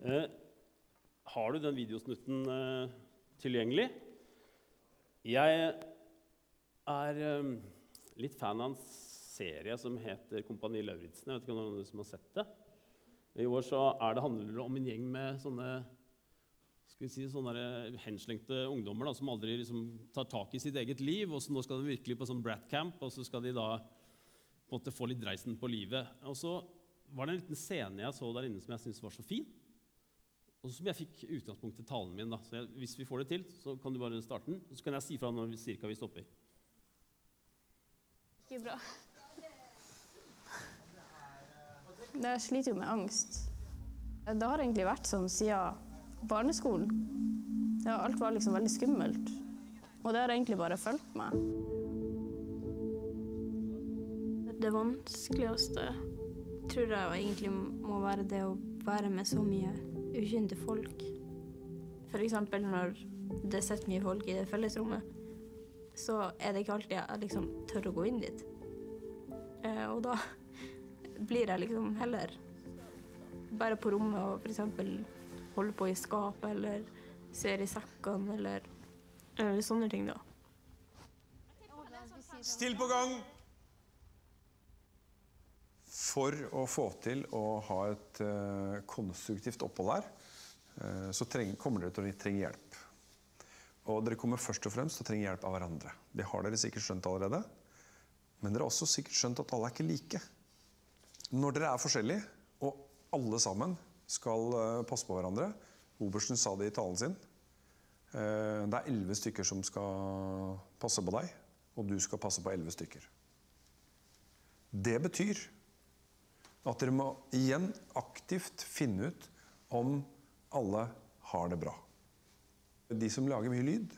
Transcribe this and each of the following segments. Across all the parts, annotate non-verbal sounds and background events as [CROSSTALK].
Eh, har du den videosnutten eh, tilgjengelig? Jeg er eh, litt fan av en serie som heter Kompani Lauritzen. Jeg vet ikke om noen som har sett det. I år det handler det om en gjeng med sånne skal vi si, sånne henslengte ungdommer da, som aldri liksom, tar tak i sitt eget liv. og så Nå skal de virkelig på sånn bratcamp, og så skal de da på en måte få litt dreisen på livet. Og så var det en liten scene jeg så der inne som jeg syntes var så fin. Og som jeg fikk utgangspunkt til talen min. da. Så jeg, Hvis vi får det til, så kan du bare starte den. Og så kan jeg si fra når vi, cirka vi stopper. Ikke bra. Jeg sliter jo med angst. Det har egentlig vært sånn siden barneskolen. Ja, alt var liksom veldig skummelt. Og det har egentlig bare fulgt meg. Det vanskeligste tror jeg egentlig må være det å være med så mye ukjente folk. F.eks. når det sitter mye folk i det fellesrommet, så er det ikke alltid jeg liksom tør å gå inn dit. Eh, og da [LAUGHS] blir jeg liksom heller bare på rommet og f.eks. holder på i skapet eller ser i sekkene eller, eller sånne ting, da. Still på gang! For å få til å ha et eh, konstruktivt opphold her, eh, så kommer dere til å trenge hjelp. Og dere kommer først og fremst til å trenge hjelp av hverandre. Det har dere sikkert skjønt allerede. Men dere har også sikkert skjønt at alle er ikke like. Når dere er forskjellige, og alle sammen skal eh, passe på hverandre Obersten sa det i talen sin. Det er elleve stykker som skal passe på deg, og du skal passe på elleve stykker. Det betyr at dere må igjen aktivt finne ut om alle har det bra. De som lager mye lyd,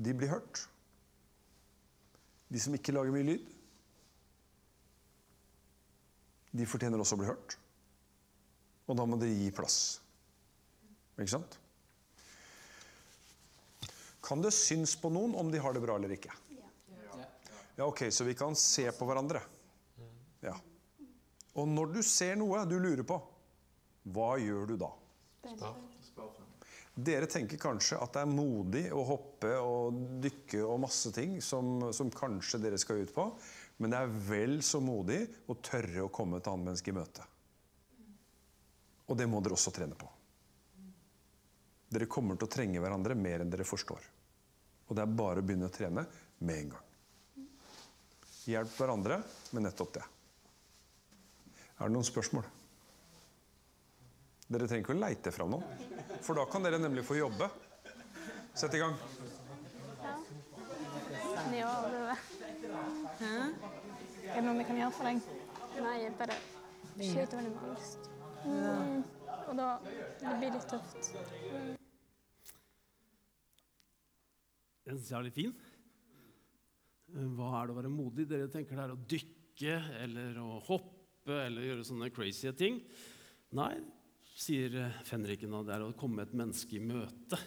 de blir hørt. De som ikke lager mye lyd, de fortjener også å bli hørt. Og da må dere gi plass. Ikke sant? Kan det synes på noen om de har det bra eller ikke? Ja, ok, Så vi kan se på hverandre. Ja. Og når du ser noe du lurer på, hva gjør du da? Dere tenker kanskje at det er modig å hoppe og dykke og masse ting som, som kanskje dere skal ut på, men det er vel så modig å tørre å komme et annet menneske i møte. Og det må dere også trene på. Dere kommer til å trenge hverandre mer enn dere forstår. Og det er bare å begynne å trene med en gang. Hjelp hverandre med nettopp det. Er det noen spørsmål? Dere trenger ikke å leite fram noen, for da kan dere nemlig få jobbe. Sett i gang. Ja, er det. Noe vi kan gjøre for deg? Nei, jeg bare sliter veldig med angst. Mm. Og da det blir litt tøft. Den syns jeg er litt fin. Hva er det å være modig? Dere tenker det er å dykke eller å hoppe eller gjøre sånne crazy ting. Nei, sier fenriken, det er å komme et menneske i møte.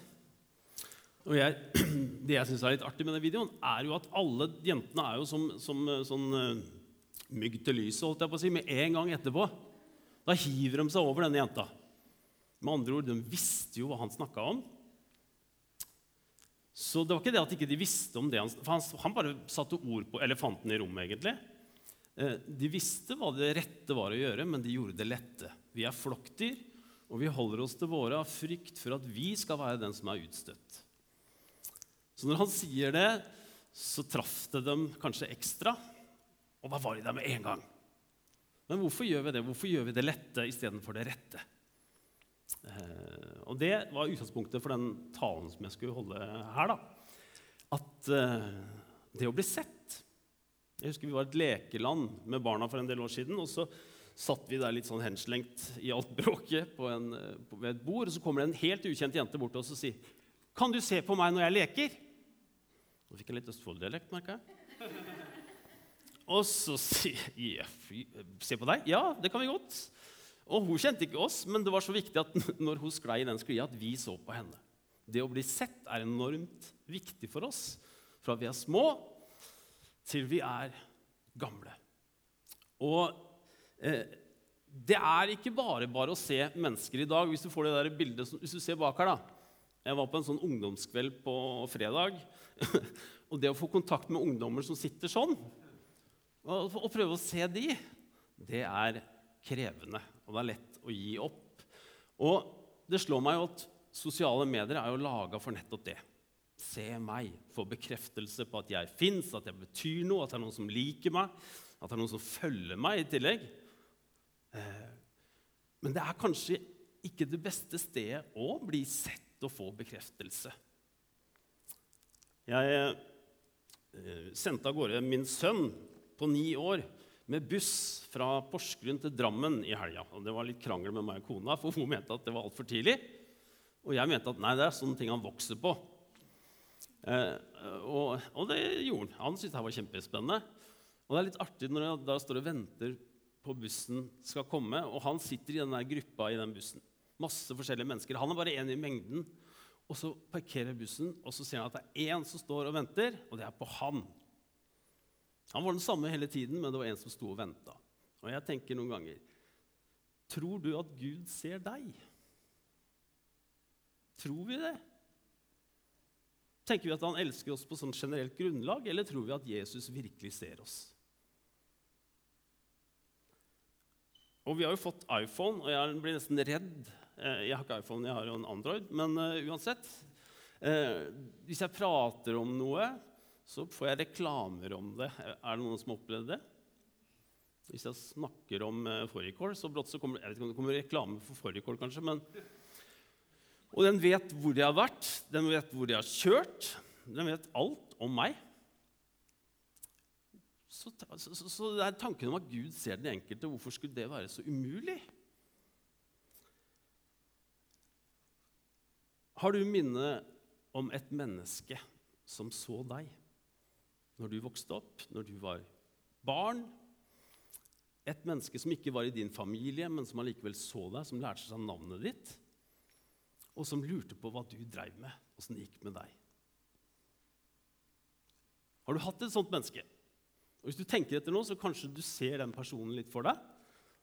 Og jeg, [CLEARS THROAT] Det jeg syns er litt artig med den videoen, er jo at alle jentene er jo som, som eh, sånn eh, mygg til lyset, holdt jeg på å si, med en gang etterpå. Da hiver de seg over denne jenta. Med andre ord, de visste jo hva han snakka om. Så det var ikke det at ikke de visste om det. Han, for han, han bare satte ord på elefanten i rommet, egentlig. Eh, De visste hva det rette var å gjøre, men de gjorde det lette. Vi er flokkdyr, og vi holder oss til våre av frykt for at vi skal være den som er utstøtt. Så når han sier det, så traff det dem kanskje ekstra, og da var de der med en gang. Men hvorfor gjør vi det? Hvorfor gjør vi det lette istedenfor det rette? Eh, og det var utgangspunktet for den talen som jeg skulle holde her. da. At eh, det å bli sett Jeg husker vi var et lekeland med barna for en del år siden. og så satt vi der litt sånn henslengt i alt bråket på en, på, ved et bord. Og så kommer det en helt ukjent jente bort til oss og sier 'Kan du se på meg når jeg leker?' Nå fikk jeg litt Østfold-dialekt, merka jeg. Og så sier jeg yeah, 'Se på deg?' 'Ja, det kan vi godt'. Og hun kjente ikke oss, men det var så viktig at [LAUGHS] når hun sklei i den sklia, at vi så på henne. Det å bli sett er enormt viktig for oss fra vi er små til vi er gamle. Og eh, det er ikke bare bare å se mennesker i dag. Hvis du får det der bildet, hvis du ser bak her da. Jeg var på en sånn ungdomskveld på fredag. [LAUGHS] og det å få kontakt med ungdommer som sitter sånn, og, og prøve å se de, det er krevende. Og det er lett å gi opp. Og det slår meg jo at sosiale medier er jo laga for nettopp det. Se meg, få bekreftelse på at jeg fins, at jeg betyr noe, at det er noen som liker meg, at det er noen som følger meg i tillegg. Eh, men det er kanskje ikke det beste stedet å bli sett og få bekreftelse. Jeg eh, sendte av gårde min sønn på ni år med buss fra Porsgrunn til Drammen i helga. Det var litt krangel med meg og kona, for hun mente at det var altfor tidlig. Og jeg mente at nei, det er sånne ting han vokser på. Eh, og, og, det gjorde han. Han syntes det var kjempespennende. Og det er litt artig når da står og venter på bussen skal komme, og han sitter i den der gruppa i den bussen. Masse forskjellige mennesker. Han er bare én i mengden. Og så parkerer bussen, og så ser han at det er én som står og venter, og det er på han. Han var den samme hele tiden, men det var en som sto og venta. Og jeg tenker noen ganger Tror du at Gud ser deg? Tror vi det? Tenker vi at han elsker oss på sånn generelt grunnlag, eller tror vi at Jesus virkelig ser oss? Og vi har jo fått iPhone, og jeg blir nesten redd. Eh, jeg har ikke iPhone, jeg har jo en Android, men uh, uansett. Uh, hvis jeg prater om noe, så får jeg reklamer om det. Er det noen som har opplevd det? Hvis jeg snakker om uh, fårikål, så brått så kommer jeg vet ikke om det kommer reklame for fårikål, kanskje, men og den vet hvor jeg har vært, den vet hvor jeg har kjørt. Den vet alt om meg. Så, så, så det er tanken om at Gud ser den enkelte, hvorfor skulle det være så umulig? Har du minne om et menneske som så deg når du vokste opp, når du var barn? Et menneske som ikke var i din familie, men som allikevel så deg, som lærte seg navnet ditt? Og som lurte på hva du dreiv med, åssen det gikk med deg. Har du hatt et sånt menneske? Og Hvis du tenker etter nå, så kanskje du ser den personen litt for deg,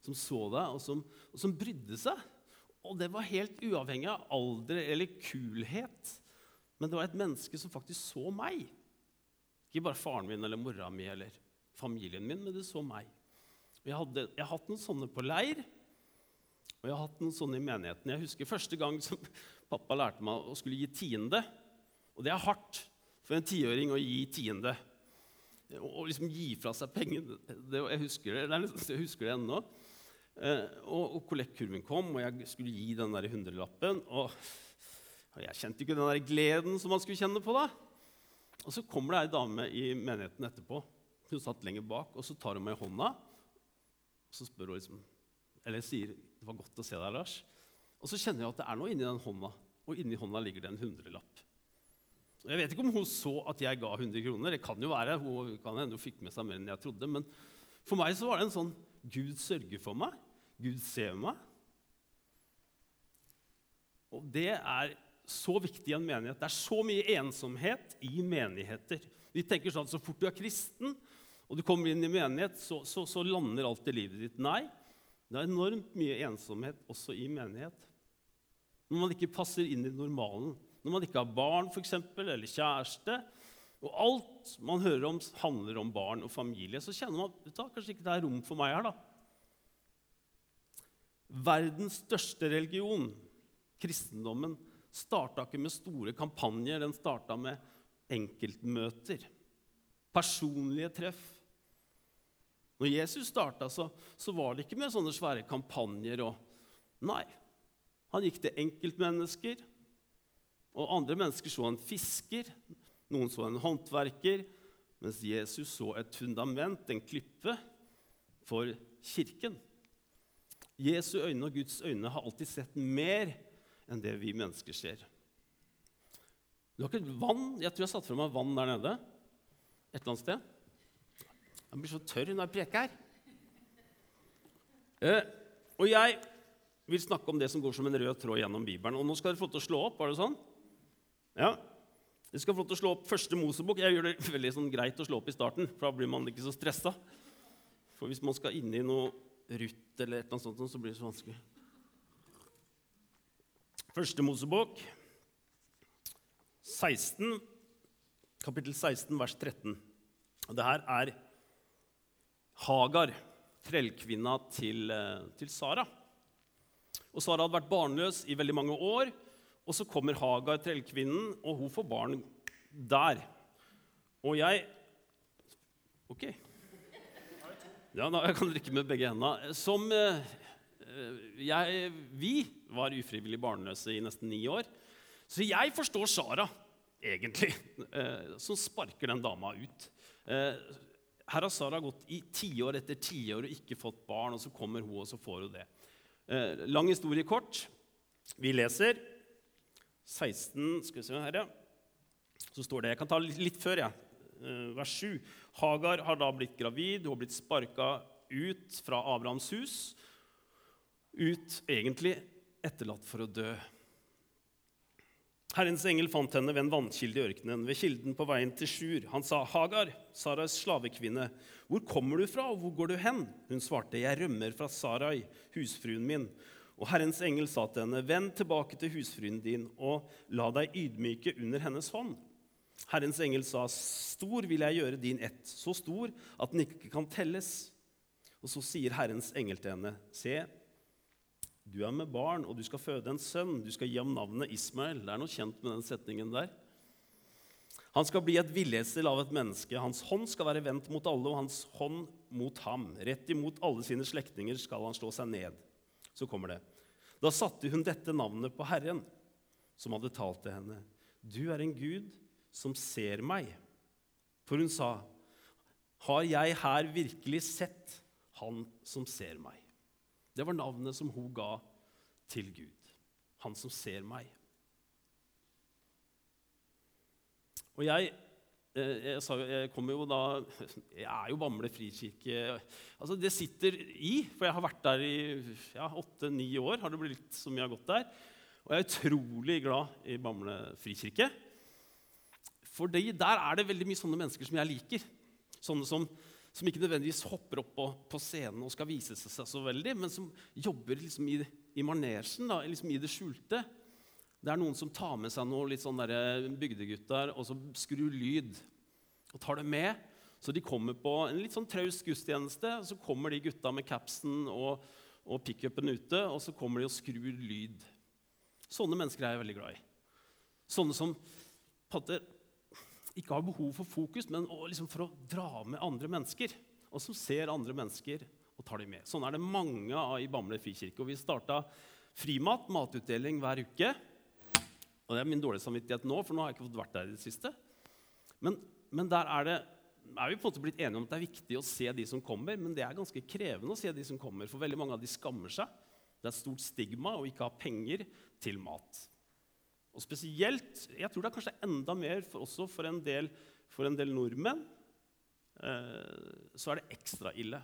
som så deg, og som, og som brydde seg. Og det var helt uavhengig av alder eller kulhet. Men det var et menneske som faktisk så meg. Ikke bare faren min eller mora mi eller familien min, men det så meg. Jeg, hadde, jeg har hatt noen sånne på leir. Og jeg har hatt noen sånne i menigheten. Jeg husker første gang som [LAUGHS] pappa lærte meg å skulle gi tiende. Og det er hardt for en tiåring å gi tiende. Å liksom gi fra seg penger. Jeg, husker det, det jeg husker det ennå. Eh, og, og kollektkurven kom, og jeg skulle gi den der hundrelappen. Og, og, jeg kjente ikke den der gleden som man skulle kjenne på da. Og så kommer det ei dame i menigheten etterpå. Hun satt lenger bak, og så tar hun meg i hånda. Og så spør hun liksom, eller sier det var godt å se deg, Lars. Og så kjenner jeg at det er noe inni den hånda, og inni hånda ligger det en hundrelapp. Og jeg vet ikke om hun så at jeg ga 100 kroner. Det kan jo være, hun kan hende hun fikk med seg mer enn jeg trodde. Men for meg så var det en sånn Gud sørger for meg. Gud ser meg. Og det er så viktig i en menighet. Det er så mye ensomhet i menigheter. Vi tenker sånn at så fort du er kristen og du kommer inn i menighet, så, så, så lander alt i livet ditt. Nei, det er enormt mye ensomhet også i menighet. Når man ikke passer inn i normalen. Når man ikke har barn for eksempel, eller kjæreste. Og alt man hører om, handler om barn og familie. Så kjenner man at kanskje ikke det er rom for meg her. da. Verdens største religion, kristendommen, starta ikke med store kampanjer. Den starta med enkeltmøter, personlige treff når Jesus starta, så, så, var det ikke med sånne svære kampanjer. og Nei. Han gikk til enkeltmennesker. Og andre mennesker så en fisker, noen så en håndverker, mens Jesus så et fundament, en klippe, for kirken. Jesu øyne og Guds øyne har alltid sett mer enn det vi mennesker ser. Du har ikke vann? Jeg tror jeg satte fra meg vann der nede. Et eller annet sted. Jeg blir så tørr når jeg preker. Eh, og jeg vil snakke om det som går som en rød tråd gjennom Bibelen. Og nå skal dere få til å slå opp. var det sånn? Ja. Dere skal få til å slå opp første Mosebok. Jeg gjør det veldig sånn greit å slå opp i starten, for da blir man ikke så stressa. For hvis man skal inn i noe Ruth eller et eller annet sånt, så blir det så vanskelig. Første Mosebok, 16, kapittel 16, vers 13. Og det her er Hagar, trellkvinna til, eh, til Sara. Og Sara hadde vært barnløs i veldig mange år. Og så kommer Hagar, trellkvinnen, og hun får barn der. Og jeg Ok. Ja, da jeg kan drikke med begge hendene. Som eh, jeg, Vi var ufrivillig barnløse i nesten ni år. Så jeg forstår Sara, egentlig, eh, som sparker den dama ut. Eh, her har Sara gått i tiår etter tiår og ikke fått barn, og så kommer hun, og så får hun det. Eh, lang historie kort. Vi leser 16 Skal vi se her, ja. Så står det Jeg kan ta litt, litt før, jeg. Ja. Vers 7. Hagar har da blitt gravid. Hun har blitt sparka ut fra Abrahams hus. Ut egentlig etterlatt for å dø. Herrens engel fant henne ved en vannkilde i ørkenen, ved kilden på veien til Sjur. Han sa, 'Hagar, Sarais slavekvinne, hvor kommer du fra, og hvor går du hen?' Hun svarte, 'Jeg rømmer fra Sarai, husfruen min.' Og Herrens engel sa til henne, 'Vend tilbake til husfruen din, og la deg ydmyke under hennes hånd.' Herrens engel sa, 'Stor vil jeg gjøre din ett, så stor at den ikke kan telles.' Og så sier Herrens engel til henne, 'Se, du er med barn, og du skal føde en sønn. Du skal gi ham navnet Ismael.' Det er noe kjent med den setningen der. Han skal bli et villesel av et menneske. Hans hånd skal være vendt mot alle, og hans hånd mot ham. Rett imot alle sine slektninger skal han slå seg ned. Så kommer det. Da satte hun dette navnet på Herren, som hadde talt til henne. Du er en Gud som ser meg. For hun sa, Har jeg her virkelig sett Han som ser meg? Det var navnet som hun ga til Gud. Han som ser meg. Og jeg, jeg, sa, jeg kommer jo da Jeg er jo Bamble frikirke. Altså Det sitter i, for jeg har vært der i ja, åtte-ni år. har det blitt så mye jeg har gått der. Og jeg er utrolig glad i Bamble frikirke. For der er det veldig mye sånne mennesker som jeg liker. Sånne som, som ikke nødvendigvis hopper opp på, på, scenen og skal vise seg så veldig, men som jobber liksom i, i manesjen, da, liksom i det skjulte. Det er noen som tar med seg noen litt sånn bygdegutter og så skrur lyd og tar det med. Så de kommer på en litt sånn traust gudstjeneste, og så kommer de gutta med capsen og, og pickupen ute, og så kommer de og skrur lyd. Sånne mennesker er jeg veldig glad i. Sånne som ikke har behov for fokus, men liksom for å dra med andre mennesker. Og som ser andre mennesker og tar dem med. Sånn er det mange av i Bamble frikirke. Og vi starta frimat, matutdeling, hver uke. Og det er min dårlige samvittighet nå, for nå har jeg ikke fått vært der i det siste. Men, men der er, det, er vi på en måte blitt enige om at det er viktig å se de som kommer, men det er ganske krevende å se de som kommer, for veldig mange av de skammer seg. Det er et stort stigma å ikke ha penger til mat. Og spesielt, jeg tror det er kanskje enda mer for, også for en del, for en del nordmenn, eh, så er det ekstra ille.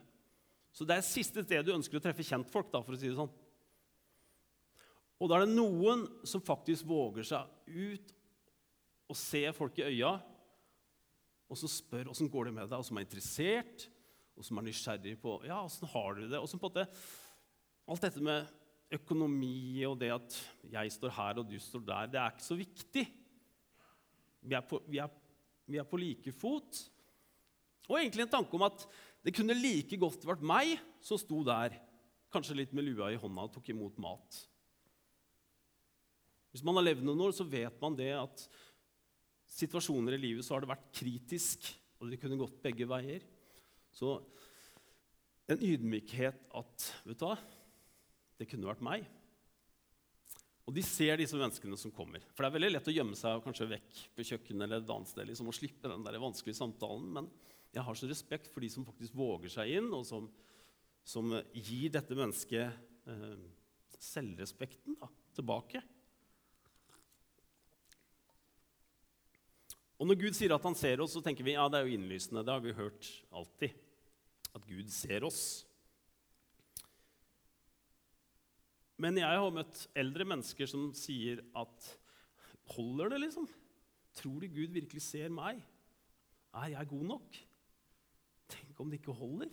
Så det er siste sted du ønsker å treffe kjentfolk, for å si det sånn. Og da er det noen som faktisk våger seg ut og ser folk i øya, og som spør åssen går det med deg, og som er interessert, og som er nysgjerrig på ja, åssen har du det. Og som på en måte, alt dette med økonomi og det at jeg står her og du står der, det er ikke så viktig. Vi er på, vi er, vi er på like fot. Og egentlig en tanke om at det kunne like godt vært meg som sto der, kanskje litt med lua i hånda og tok imot mat. Hvis man har levd noen år, så vet man det at situasjoner i livet så har det vært kritisk, og det kunne gått begge veier. Så en ydmykhet at vet du hva, det kunne vært meg. Og de ser disse menneskene som kommer. For det er veldig lett å gjemme seg kanskje vekk på kjøkkenet eller et annet sted liksom, og slippe den der vanskelige samtalen. Men jeg har så respekt for de som faktisk våger seg inn, og som, som gir dette mennesket eh, selvrespekten da, tilbake. Og når Gud sier at han ser oss, så tenker vi ja, det er jo innlysende. Det har vi hørt alltid. At Gud ser oss. Men jeg har møtt eldre mennesker som sier at Holder det, liksom? Tror de Gud virkelig ser meg? Er jeg god nok? Tenk om det ikke holder?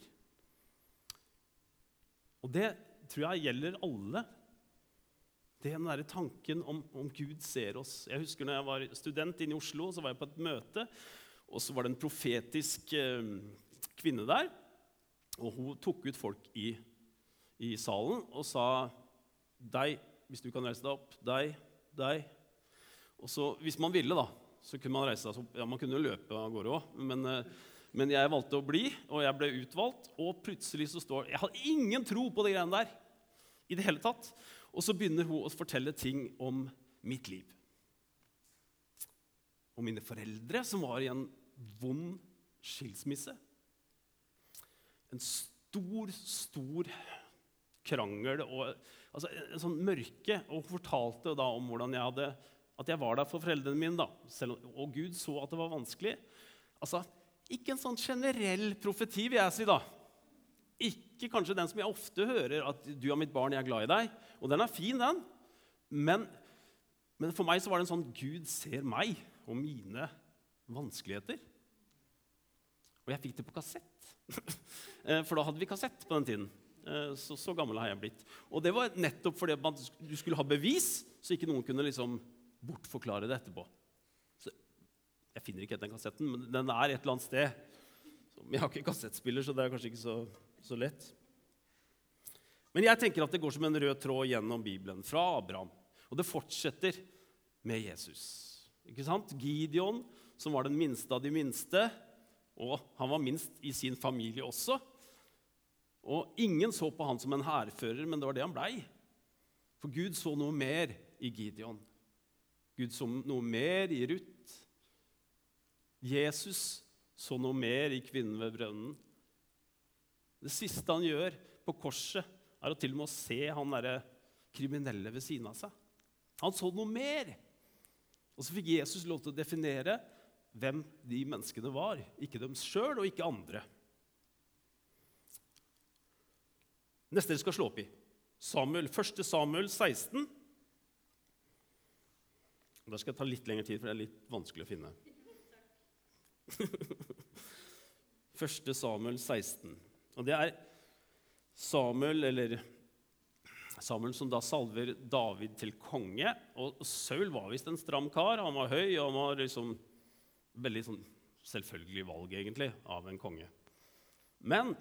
Og det tror jeg gjelder alle. Det er den der tanken om, om Gud ser oss. Jeg husker når jeg var student inne i Oslo, så var jeg på et møte. Og så var det en profetisk eh, kvinne der. Og hun tok ut folk i, i salen og sa deg, hvis du kan reise deg opp. Deg, deg. Og så, hvis man ville, da, så kunne man reise seg opp. Ja, man kunne løpe av gårde òg, men, eh, men, jeg valgte å bli, og jeg ble utvalgt. Og plutselig så står Jeg hadde ingen tro på de greiene der i det hele tatt. Og så begynner hun å fortelle ting om mitt liv. Og mine foreldre, som var i en vond skilsmisse. En stor, stor krangel og altså, en sånn mørke. Og fortalte da om hvordan jeg hadde, at jeg var der for foreldrene mine. da, selv, Og Gud så at det var vanskelig. Altså, Ikke en sånn generell profeti, vil jeg si. da. Ikke kanskje den som jeg ofte hører, at 'du er mitt barn, jeg er glad i deg'. Og den er fin, den. Men, men for meg så var det en sånn 'Gud ser meg og mine vanskeligheter'. Og jeg fikk det på kassett. [LAUGHS] Eh, for da hadde vi kassett på den tiden. Eh, så, så, gammel har jeg blitt. Og det var nettopp fordi man, du skulle ha bevis, så ikke noen kunne liksom bortforklare det etterpå. Så jeg finner ikke den kassetten, men den er et eller annet sted. Så, jeg har ikke kassettspiller, så det er kanskje ikke så, så lett. Men jeg tenker at det går som en rød tråd gjennom Bibelen, fra Abraham. Og det fortsetter med Jesus. Ikke sant? Gideon, som var den minste av de minste, og han var minst i sin familie også. Og ingen så på han som en hærfører, men det var det han blei. For Gud så noe mer i Gideon. Gud så noe mer i Ruth. Jesus så noe mer i kvinnen ved brønnen. Det siste han gjør på korset, er å til og med å se han derre kriminelle ved siden av seg. Han så noe mer. Og så fikk Jesus lov til å definere hvem de menneskene var. Ikke dem sjøl og ikke andre. Neste dere skal slå opp i. Samuel, 1. Samuel 16. Der skal jeg ta litt lengre tid, for det er litt vanskelig å finne. [LAUGHS] 1. Samuel 16. Og det er Samuel, eller Samuel som da salver David til konge. Og Saul var visst en stram kar. Han var høy, og han var liksom veldig sånn selvfølgelig valg, egentlig, av en konge. Men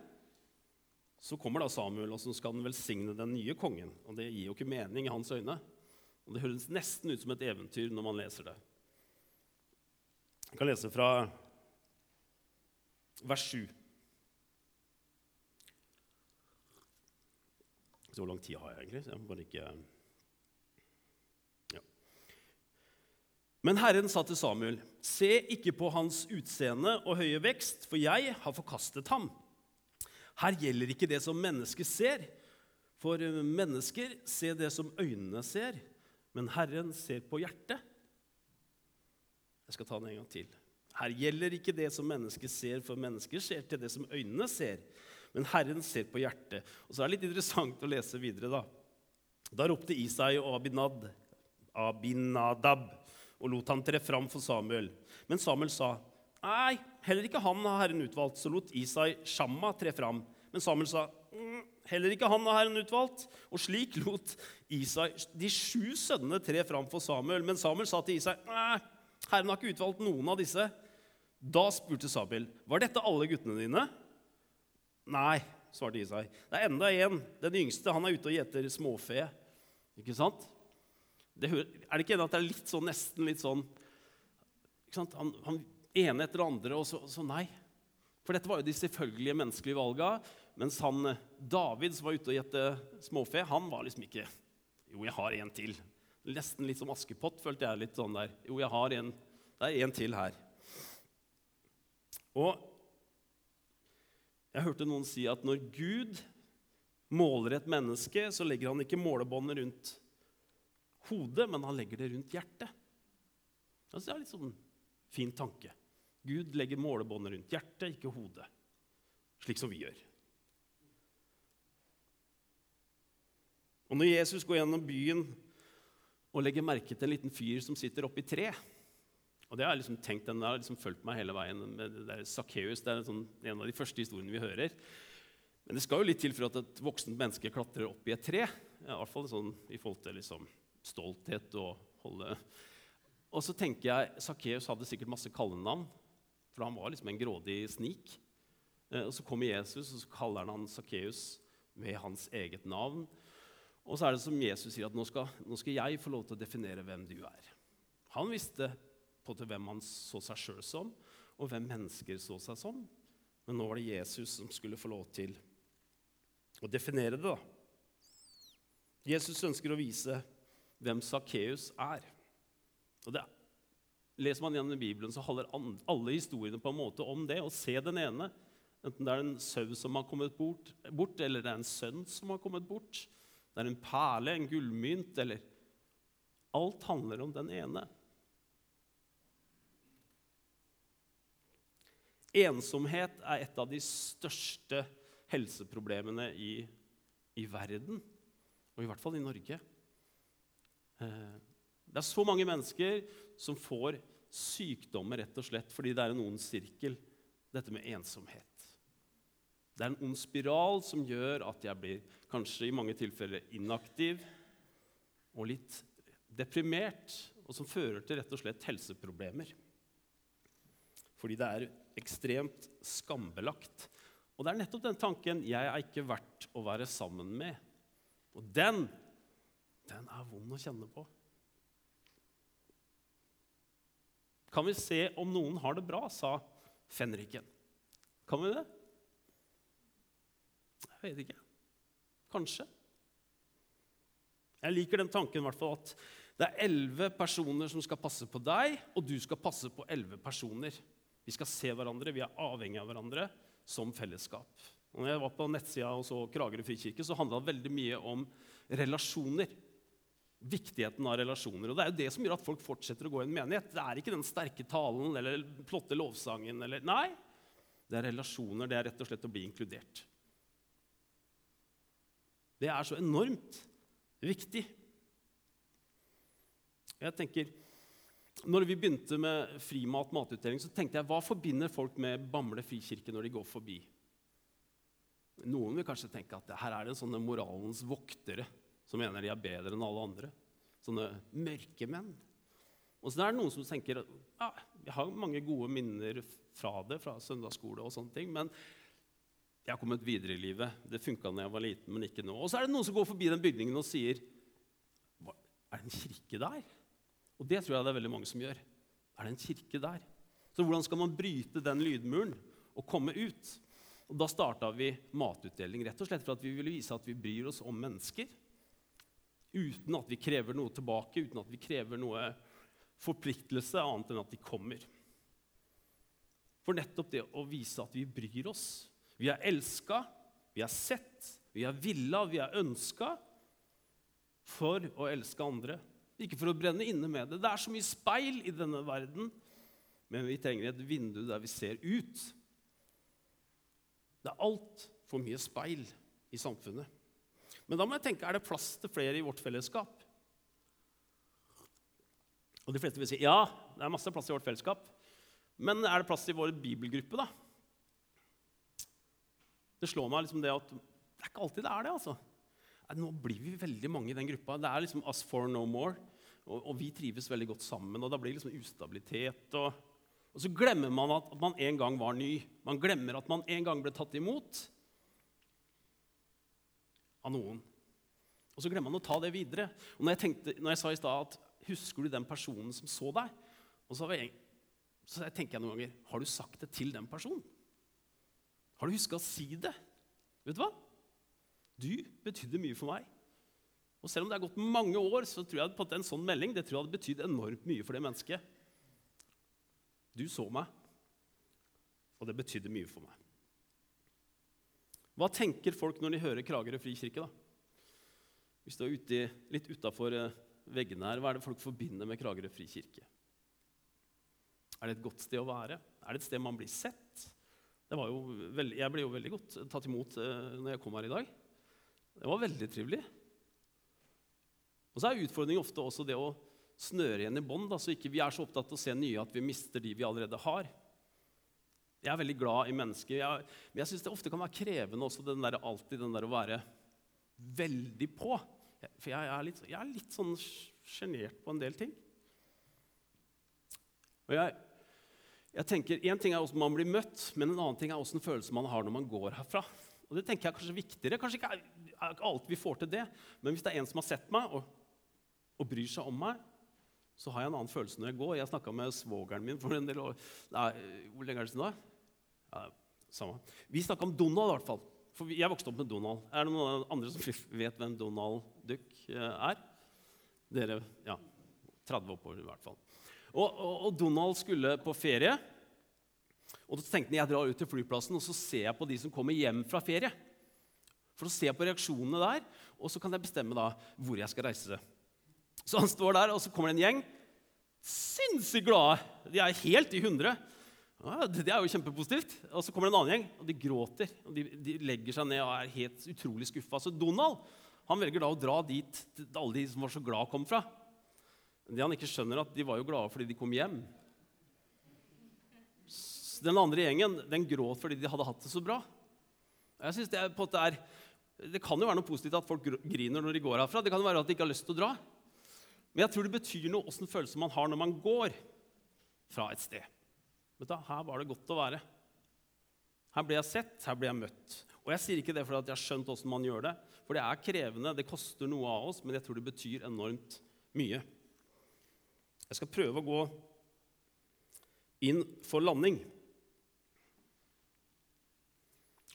så kommer da Samuel, og så skal han velsigne den nye kongen. Og det gir jo ikke mening i hans øyne. Og Det høres nesten ut som et eventyr når man leser det. Jeg kan lese fra vers 7. Så hvor lang tid har jeg egentlig? Så Jeg må bare ikke... Men Herren sa til Samuel, se ikke på hans utseende og høye vekst, for jeg har forkastet ham. Her gjelder ikke det som mennesker ser, for mennesker ser det som øynene ser, men Herren ser på hjertet. Jeg skal ta den en gang til. Her gjelder ikke det som mennesker ser, for mennesker ser til det som øynene ser, men Herren ser på hjertet. Og så er det litt interessant å lese videre, da. Da ropte Isai og Abinad, Abinadab og lot han tre fram for Samuel. Men Samuel sa, nei, heller ikke han har Herren utvalgt. Så lot Isai Shamma tre fram. Men Samuel sa, mm, heller ikke han har Herren utvalgt. Og slik lot Isai de sju sønnene tre fram for Samuel. Men Samuel sa til Isai, nei, Herren har ikke utvalgt noen av disse. Da spurte Samuel, var dette alle guttene dine? Nei, svarte Isai. Det er enda en, den yngste. Han er ute og gjeter småfe. Ikke sant? det, Er det ikke enig at det er litt sånn, nesten litt sånn ikke sant? han, han, ene etter det andre, og så, så, nei. For dette var jo de selvfølgelige menneskelige valga. Mens han, David, som var ute og gjette småfe, han var liksom ikke Jo, jeg har en til. Nesten litt som Askepott, følte jeg litt sånn der. Jo, jeg har en, det er en til her. Og jeg hørte noen si at når Gud måler et menneske, så legger han ikke målebåndet rundt hodet, men han legger det rundt hjertet. Altså, det er litt sånn fin tanke. Gud legger målebåndet rundt hjertet, ikke hodet, slik som vi gjør. Og Når Jesus går gjennom byen og legger merke til en liten fyr som sitter oppi tre og det har jeg liksom tenkt, Den har liksom fulgt meg hele veien. Det er Sakkeus, det er sånn, en av de første historiene vi hører. Men det skal jo litt til for at et voksent menneske klatrer opp i et tre. I hvert fall sånn i forhold til liksom stolthet og holde Og så tenker jeg Sakkeus hadde sikkert masse kallenavn, for han var liksom en grådig snik. Eh, og så kommer Jesus, og så kaller han han Sakkeus med hans eget navn. Og så er det som Jesus sier, at nå skal, nå skal jeg få lov til å definere hvem du er. Han visste på til hvem han så seg sjøl som, og hvem mennesker så seg som. Men nå var det Jesus som skulle få lov til å definere det. da. Jesus ønsker å vise hvem Sakkeus er. Og det, Leser man gjennom Bibelen, så holder alle historiene på en måte om det. Å se den ene, enten det er en sau som har kommet bort, bort, eller det er en sønn som har kommet bort, det er en perle, en gullmynt eller Alt handler om den ene. Ensomhet er et av de største helseproblemene i, i verden, og i hvert fall i Norge. Eh, det er så mange mennesker som får sykdommer rett og slett fordi det er en ond sirkel, dette med ensomhet. Det er en ond spiral som gjør at jeg blir kanskje i mange tilfeller inaktiv og litt deprimert, og som fører til rett og slett helseproblemer. Fordi det er ekstremt skambelagt. Og det er nettopp den tanken 'jeg er ikke verdt å være sammen med'. Og den, den er vond å kjenne på. Kan vi se om noen har det bra, sa fenriken. Kan vi det? Jeg vet ikke. Kanskje. Jeg liker den tanken i hvert fall at det er elleve personer som skal passe på deg, og du skal passe på elleve personer. Vi skal se hverandre, vi er avhengige av hverandre som fellesskap. Og når jeg var på nettsida og så Kragerø frikirke, så handla det veldig mye om relasjoner. Viktigheten av relasjoner. Og Det er jo det som gjør at folk fortsetter å gå i en menighet. Det er ikke den sterke talen eller flotte lovsangen. Eller, nei, det er relasjoner. Det er rett og slett å bli inkludert. Det er så enormt viktig. Jeg tenker, når vi begynte med frimat matutdeling, så tenkte jeg hva forbinder folk med Bamble frikirke når de går forbi? Noen vil kanskje tenke at her er det sånne moralens voktere som mener de er bedre enn alle andre. Sånne mørkemenn. Og så er det noen som tenker ja, jeg har mange gode minner fra det, fra søndagsskole og sånne ting, men jeg har kommet videre i livet. Det funka da jeg var liten, men ikke nå. Og så er det noen som går forbi den bygningen og sier Er det en kirke der? Og det tror jeg det er veldig mange som gjør. Er det en kirke der? Så hvordan skal man bryte den lydmuren og komme ut? Og Da starta vi matutdeling rett og slett for at vi ville vise at vi bryr oss om mennesker. Uten at vi krever noe tilbake, uten at vi krever noe forpliktelse annet enn at de kommer. For nettopp det å vise at vi bryr oss. Vi er elska, vi er sett, vi er villa, vi er ønska for å elske andre. Ikke for å brenne inne med det. Det er så mye speil i denne verden, men vi trenger et vindu der vi ser ut. Det er altfor mye speil i samfunnet. Men da må jeg tenke er det plass til flere i vårt fellesskap? Og de fleste vil si ja, det er masse plass i vårt fellesskap. Men er det plass i vår bibelgruppe, da? Det slår meg liksom det at det er ikke alltid det er det. altså. Nå blir vi veldig mange i den gruppa. Det er liksom us for no more. Og, og vi trives veldig godt sammen. Og da blir det liksom ustabilitet. Og, og, så glemmer man at, man en gang var ny. Man glemmer at man en gang ble tatt imot av noen. Og så glemmer man å ta det videre. Og når jeg, tenkte, når jeg sa i stad at Husker du den personen som så deg? Og så, jeg, så tenker jeg noen ganger Har du sagt det til den personen? Har du huska å si det? Vet du hva? Du betydde mye for meg. Og selv om det har gått mange år, så tror jeg på at en sånn melding det tror jeg hadde betydd enormt mye for det mennesket. Du så meg, og det betydde mye for meg. Hva tenker folk når de hører Kragerø frikirke? da? Hvis du er ute, litt utafor eh, veggene her, hva er det folk forbinder med Kragerø frikirke? Er det et godt sted å være? Er det et sted man blir sett? Veldig, jeg ble jo veldig godt tatt imot eh, når jeg kom her i dag. Det var veldig trivelig. Og så er utfordringen ofte også det å snøre igjen i bånd, så ikke vi er så opptatt av å se nye at vi mister de vi allerede har. Jeg er veldig glad i mennesker. Jeg, men jeg syns det ofte kan være krevende også, den der, alltid den der å være veldig på. For jeg er litt, jeg er litt sånn sjenert på en del ting. Og jeg, jeg tenker, Én ting er hvordan man blir møtt, men en annen ting er hvordan følelse man har når man går herfra. Og det tenker jeg er kanskje viktigere. Kanskje ikke er alt vi får til det, men hvis det er en som har sett meg og, og bryr seg om meg, så har jeg en annen følelse når jeg går. Jeg snakka med svogeren min for en del år Nei, Hvor lenge er det siden da? Ja, samme. Vi snakka om Donald, i hvert fall. For jeg vokste opp med Donald. Er det noen andre som [LAUGHS] vet hvem Donald Duck eh, er? Dere, ja, 30 oppover i hvert fall. Og, og, og, Donald skulle på ferie. Og så tenkte han jeg drar ut til flyplassen og så ser jeg på de som kommer hjem fra ferie. For å se på reaksjonene der, og så kan jeg bestemme da hvor jeg skal reise. Så han står der, og så kommer det en gjeng. Sinnssykt glade! De er helt i hundre. Ja, det er jo kjempepositivt. Og så kommer det en annen gjeng, og de gråter. og de, de legger seg ned og er helt utrolig skuffa. Så Donald han velger da å dra dit alle de som var så glad, kom fra. Det han ikke skjønner, at de var jo glade fordi de kom hjem. Den andre gjengen den gråt fordi de hadde hatt det så bra. Jeg synes Det er, på er, det kan jo være noe positivt at folk griner når de går herfra. Det kan jo være at de ikke har lyst til å dra. Men jeg tror det betyr noe åssen følelse man har når man går fra et sted. Vet du, her var det godt å være. Her ble jeg sett, her ble jeg møtt. Og Jeg sier ikke det fordi jeg har skjønt åssen man gjør det, for det er krevende. Det koster noe av oss, men jeg tror det betyr enormt mye. Jeg skal prøve å gå inn for landing.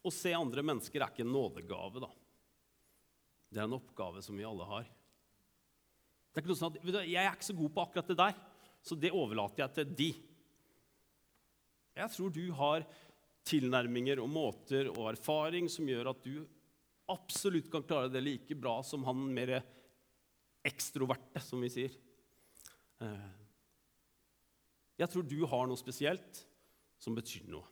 Å se andre mennesker er ikke en nådegave, da. Det er en oppgave som vi alle har. Det er ikke noe sånn at, Jeg er ikke så god på akkurat det der, så det overlater jeg til de. Jeg tror du har tilnærminger og måter og erfaring som gjør at du absolutt kan klare det like bra som han mer ekstroverte, som vi sier. Eh, jeg tror du har noe spesielt som betyr noe.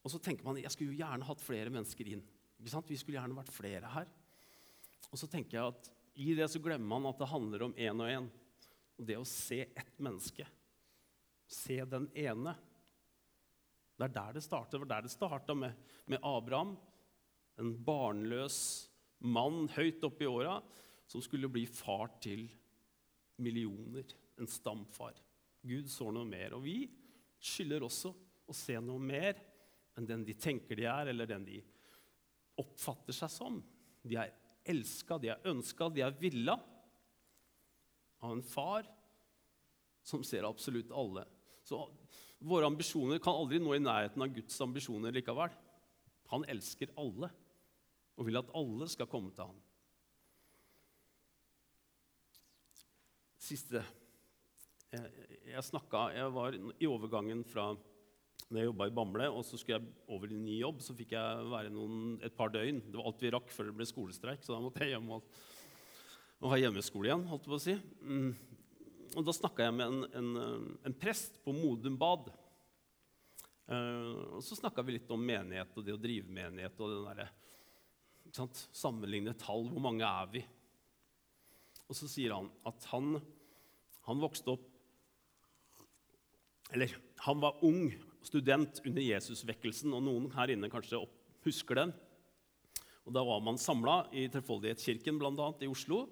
Og så tenker man jeg skulle jo gjerne hatt flere mennesker inn. Vi skulle gjerne vært flere her. Og så tenker jeg at i det så glemmer man at det handler om én og én. Og det å se ett menneske. Se den ene. Det er der det starter. Det var der det starta med, med, Abraham. En barnløs mann høyt oppe i åra som skulle bli far til millioner. En stamfar. Gud så noe mer. Og vi skylder også å se noe mer enn den de tenker de er, eller den de oppfatter seg som. De er elska, de er ønska, de er villa av en far som ser absolutt alle. Så våre ambisjoner kan aldri nå i nærheten av Guds ambisjoner likevel. Han elsker alle og vil at alle skal komme til ham. Siste Jeg, jeg, snakket, jeg var i overgangen fra når jeg jobba i Bamble, og så skulle jeg over i ny jobb, så fikk jeg være noen, et par døgn. Det var alt vi rakk før det ble skolestreik, så da måtte jeg hjem og, og ha hjemmeskole igjen. holdt jeg på å si. Mm. Og Da snakka jeg med en, en, en, prest på Modum Bad. Uh, og Så snakka vi litt om menighet og det å drive menighet og den derre Sammenligne tall. Hvor mange er vi? Og så sier han at han, han vokste opp Eller han var ung student under Jesusvekkelsen, og noen her inne kanskje husker den. Og Da var man samla i Trefoldighetskirken annet, i Oslo.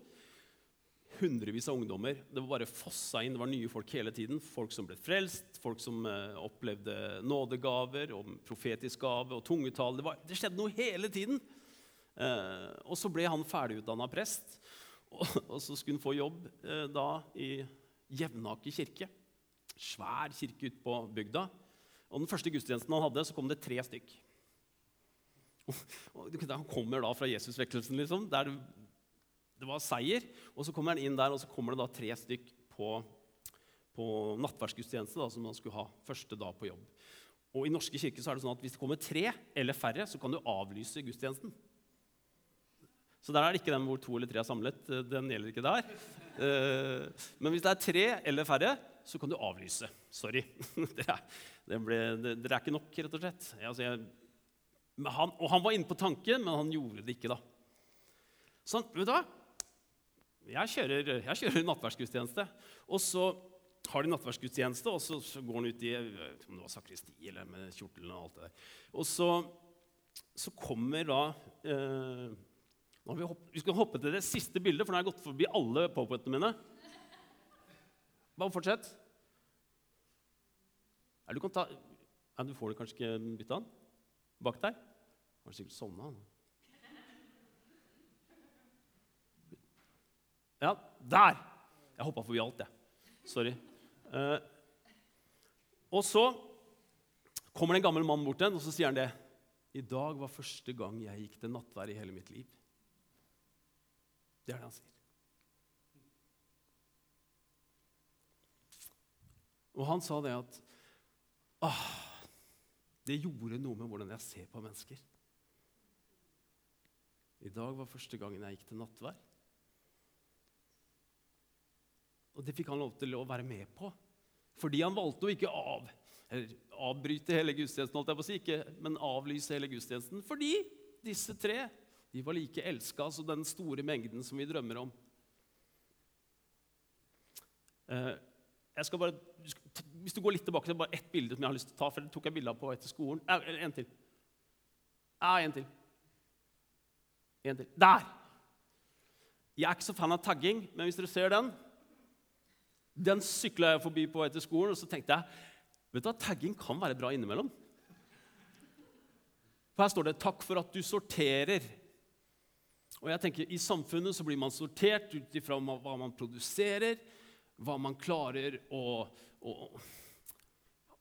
Hundrevis av ungdommer. Det var bare fossa inn, det var nye folk hele tiden. Folk som ble frelst, folk som eh, opplevde nådegaver og profetisk gave og tungetall. Det, det skjedde noe hele tiden. Eh, og så ble han ferdigutdanna prest, [LAUGHS] og, og, så skulle han få jobb eh, da i Jevnaker kirke. Svær kirke ute på bygda. Og den første gudstjenesten han hadde, så kom det tre stykk. [LAUGHS] Han kommer da fra Jesusvekkelsen, liksom, der det var seier. Og så kommer han inn der, og så kommer det da tre stykk på, på nattverdsgudstjeneste, som han skulle ha første dag på jobb. Og I norske kirker så er det sånn at hvis det kommer tre eller færre, så kan du avlyse gudstjenesten. Så der er det ikke den hvor to eller tre er samlet. Den gjelder ikke der. Eh, men hvis det er tre eller færre, så kan du avlyse. Sorry. [LAUGHS] Dere er, det er ikke nok, rett og slett. Altså, jeg, han, og han var inne på tanken, men han gjorde det ikke, da. Sånn, vet du hva? Jeg kjører, jeg kjører nattverdsgudstjeneste. Og så har de nattverdsgudstjeneste, og så, så, går han ut i om det var sakristi eller med kjortelen og alt det der. Og så, så kommer da eh, har vi, hopp, vi skal hoppe til det siste bildet, for nå har jeg gått forbi alle powerpointene mine. Bare fortsett. Ja, du ta ja, Du får det kanskje ikke bytta den? Bak der? Har du sikkert sovna? Ja, der! Jeg hoppa forbi alt, jeg. Sorry. Eh, og så kommer det en gammel mann bort til og så sier han det. I dag var første gang jeg gikk til nattvær i hele mitt liv. Det er det han sier. Og han sa det at ah, det gjorde noe med hvordan jeg ser på mennesker. I dag var første gangen jeg gikk til nattvær. Og det fikk han lov til å være med på. Fordi han valgte å ikke av, avbryte hele gudstjenesten, holdt jeg på å si, ikke, men avlyse hele gudstjenesten. Fordi disse tre de var like elska som den store mengden som vi drømmer om. Eh, bare, hvis du går litt tilbake til bare ett bilde som jeg har lyst til å ta, for det tok jeg bilder på etter skolen. Eller en til. Ja, en til. En til. Der! Jeg er ikke så fan av tagging, men hvis dere ser den Den sykla jeg forbi på til skolen, og så tenkte jeg vet du tagging kan være bra innimellom. For Her står det 'Takk for at du sorterer'. Og jeg tenker, I samfunnet så blir man sortert ut ifra hva man produserer, hva man klarer å, å,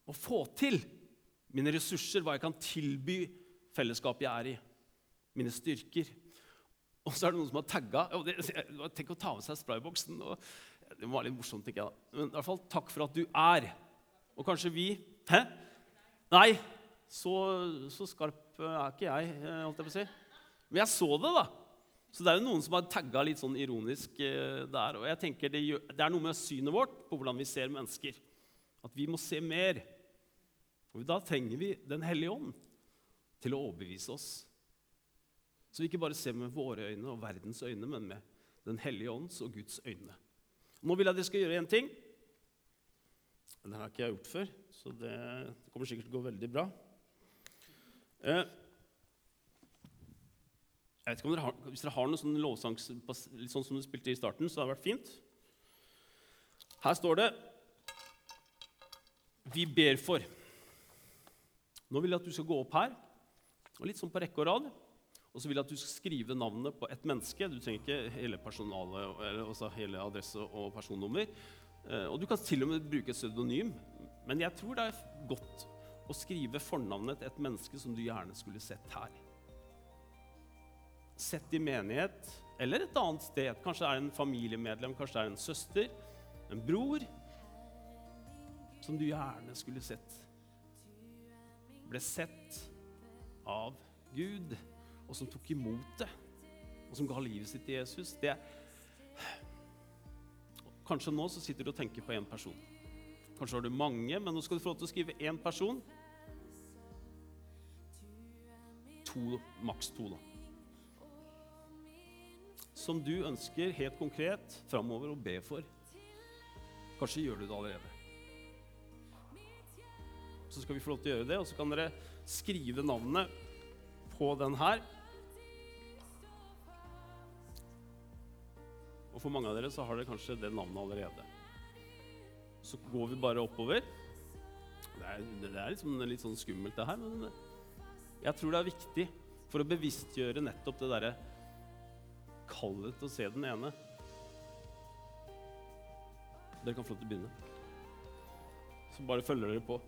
å, få til. Mine ressurser, hva jeg kan tilby fellesskapet jeg er i. Mine styrker. Og så er det noen som har tagga. Tenk å ta med seg sprayboksen. Og, det var litt morsomt, tenker jeg. Men i hvert fall takk for at du er. Og kanskje vi Hæ? Nei, så, så skarp er ikke jeg, holdt jeg på å si. Men jeg så det, da. Så det er jo noen som har tagga litt sånn ironisk eh, der. Og jeg tenker det, gjør, det, er noe med synet vårt på hvordan vi ser mennesker. At vi må se mer. Og da trenger vi Den hellige ånd til å overbevise oss. Så vi ikke bare ser med våre øyne og verdens øyne, men med Den hellige ånds og Guds øyne. Nå vil jeg at dere skal gjøre én ting. Det har ikke jeg gjort før, så det, det kommer sikkert til å gå veldig bra. Eh, jeg vet ikke om dere har, Hvis dere har noen sånne lovsang sånn som du spilte i starten, så hadde det vært fint. Her står det 'Vi ber for'. Nå vil jeg at du skal gå opp her, og litt sånn på rekke og rad. Og så vil jeg at du skal skrive navnet på et menneske. Du trenger ikke hele eller hele adresse og personnummer. Eh, og du kan til og med bruke et pseudonym. Men jeg tror det er godt å skrive fornavnet til et menneske som du gjerne skulle sett her sett i menighet eller et annet sted. Kanskje det er en familiemedlem, kanskje det er en søster, en bror, som du gjerne skulle sett. Ble sett av Gud, og som tok imot det, og som ga livet sitt til Jesus. Det Kanskje nå så sitter du og tenker på én person. Kanskje har du mange, men nå skal du få lov til å skrive én person. To, maks to, da som du ønsker helt konkret framover å be for. Kanskje gjør du det allerede. Så skal vi få lov til å gjøre det, og så kan dere skrive navnet på den her. Og for mange av dere så har dere kanskje det navnet allerede. Så går vi bare oppover. Det er, det er liksom litt sånn skummelt, det her, men jeg tror det er viktig for å bevisstgjøre nettopp det derre kallet til å se den ene. Dere kan få lov til å begynne. Så bare følger dere på.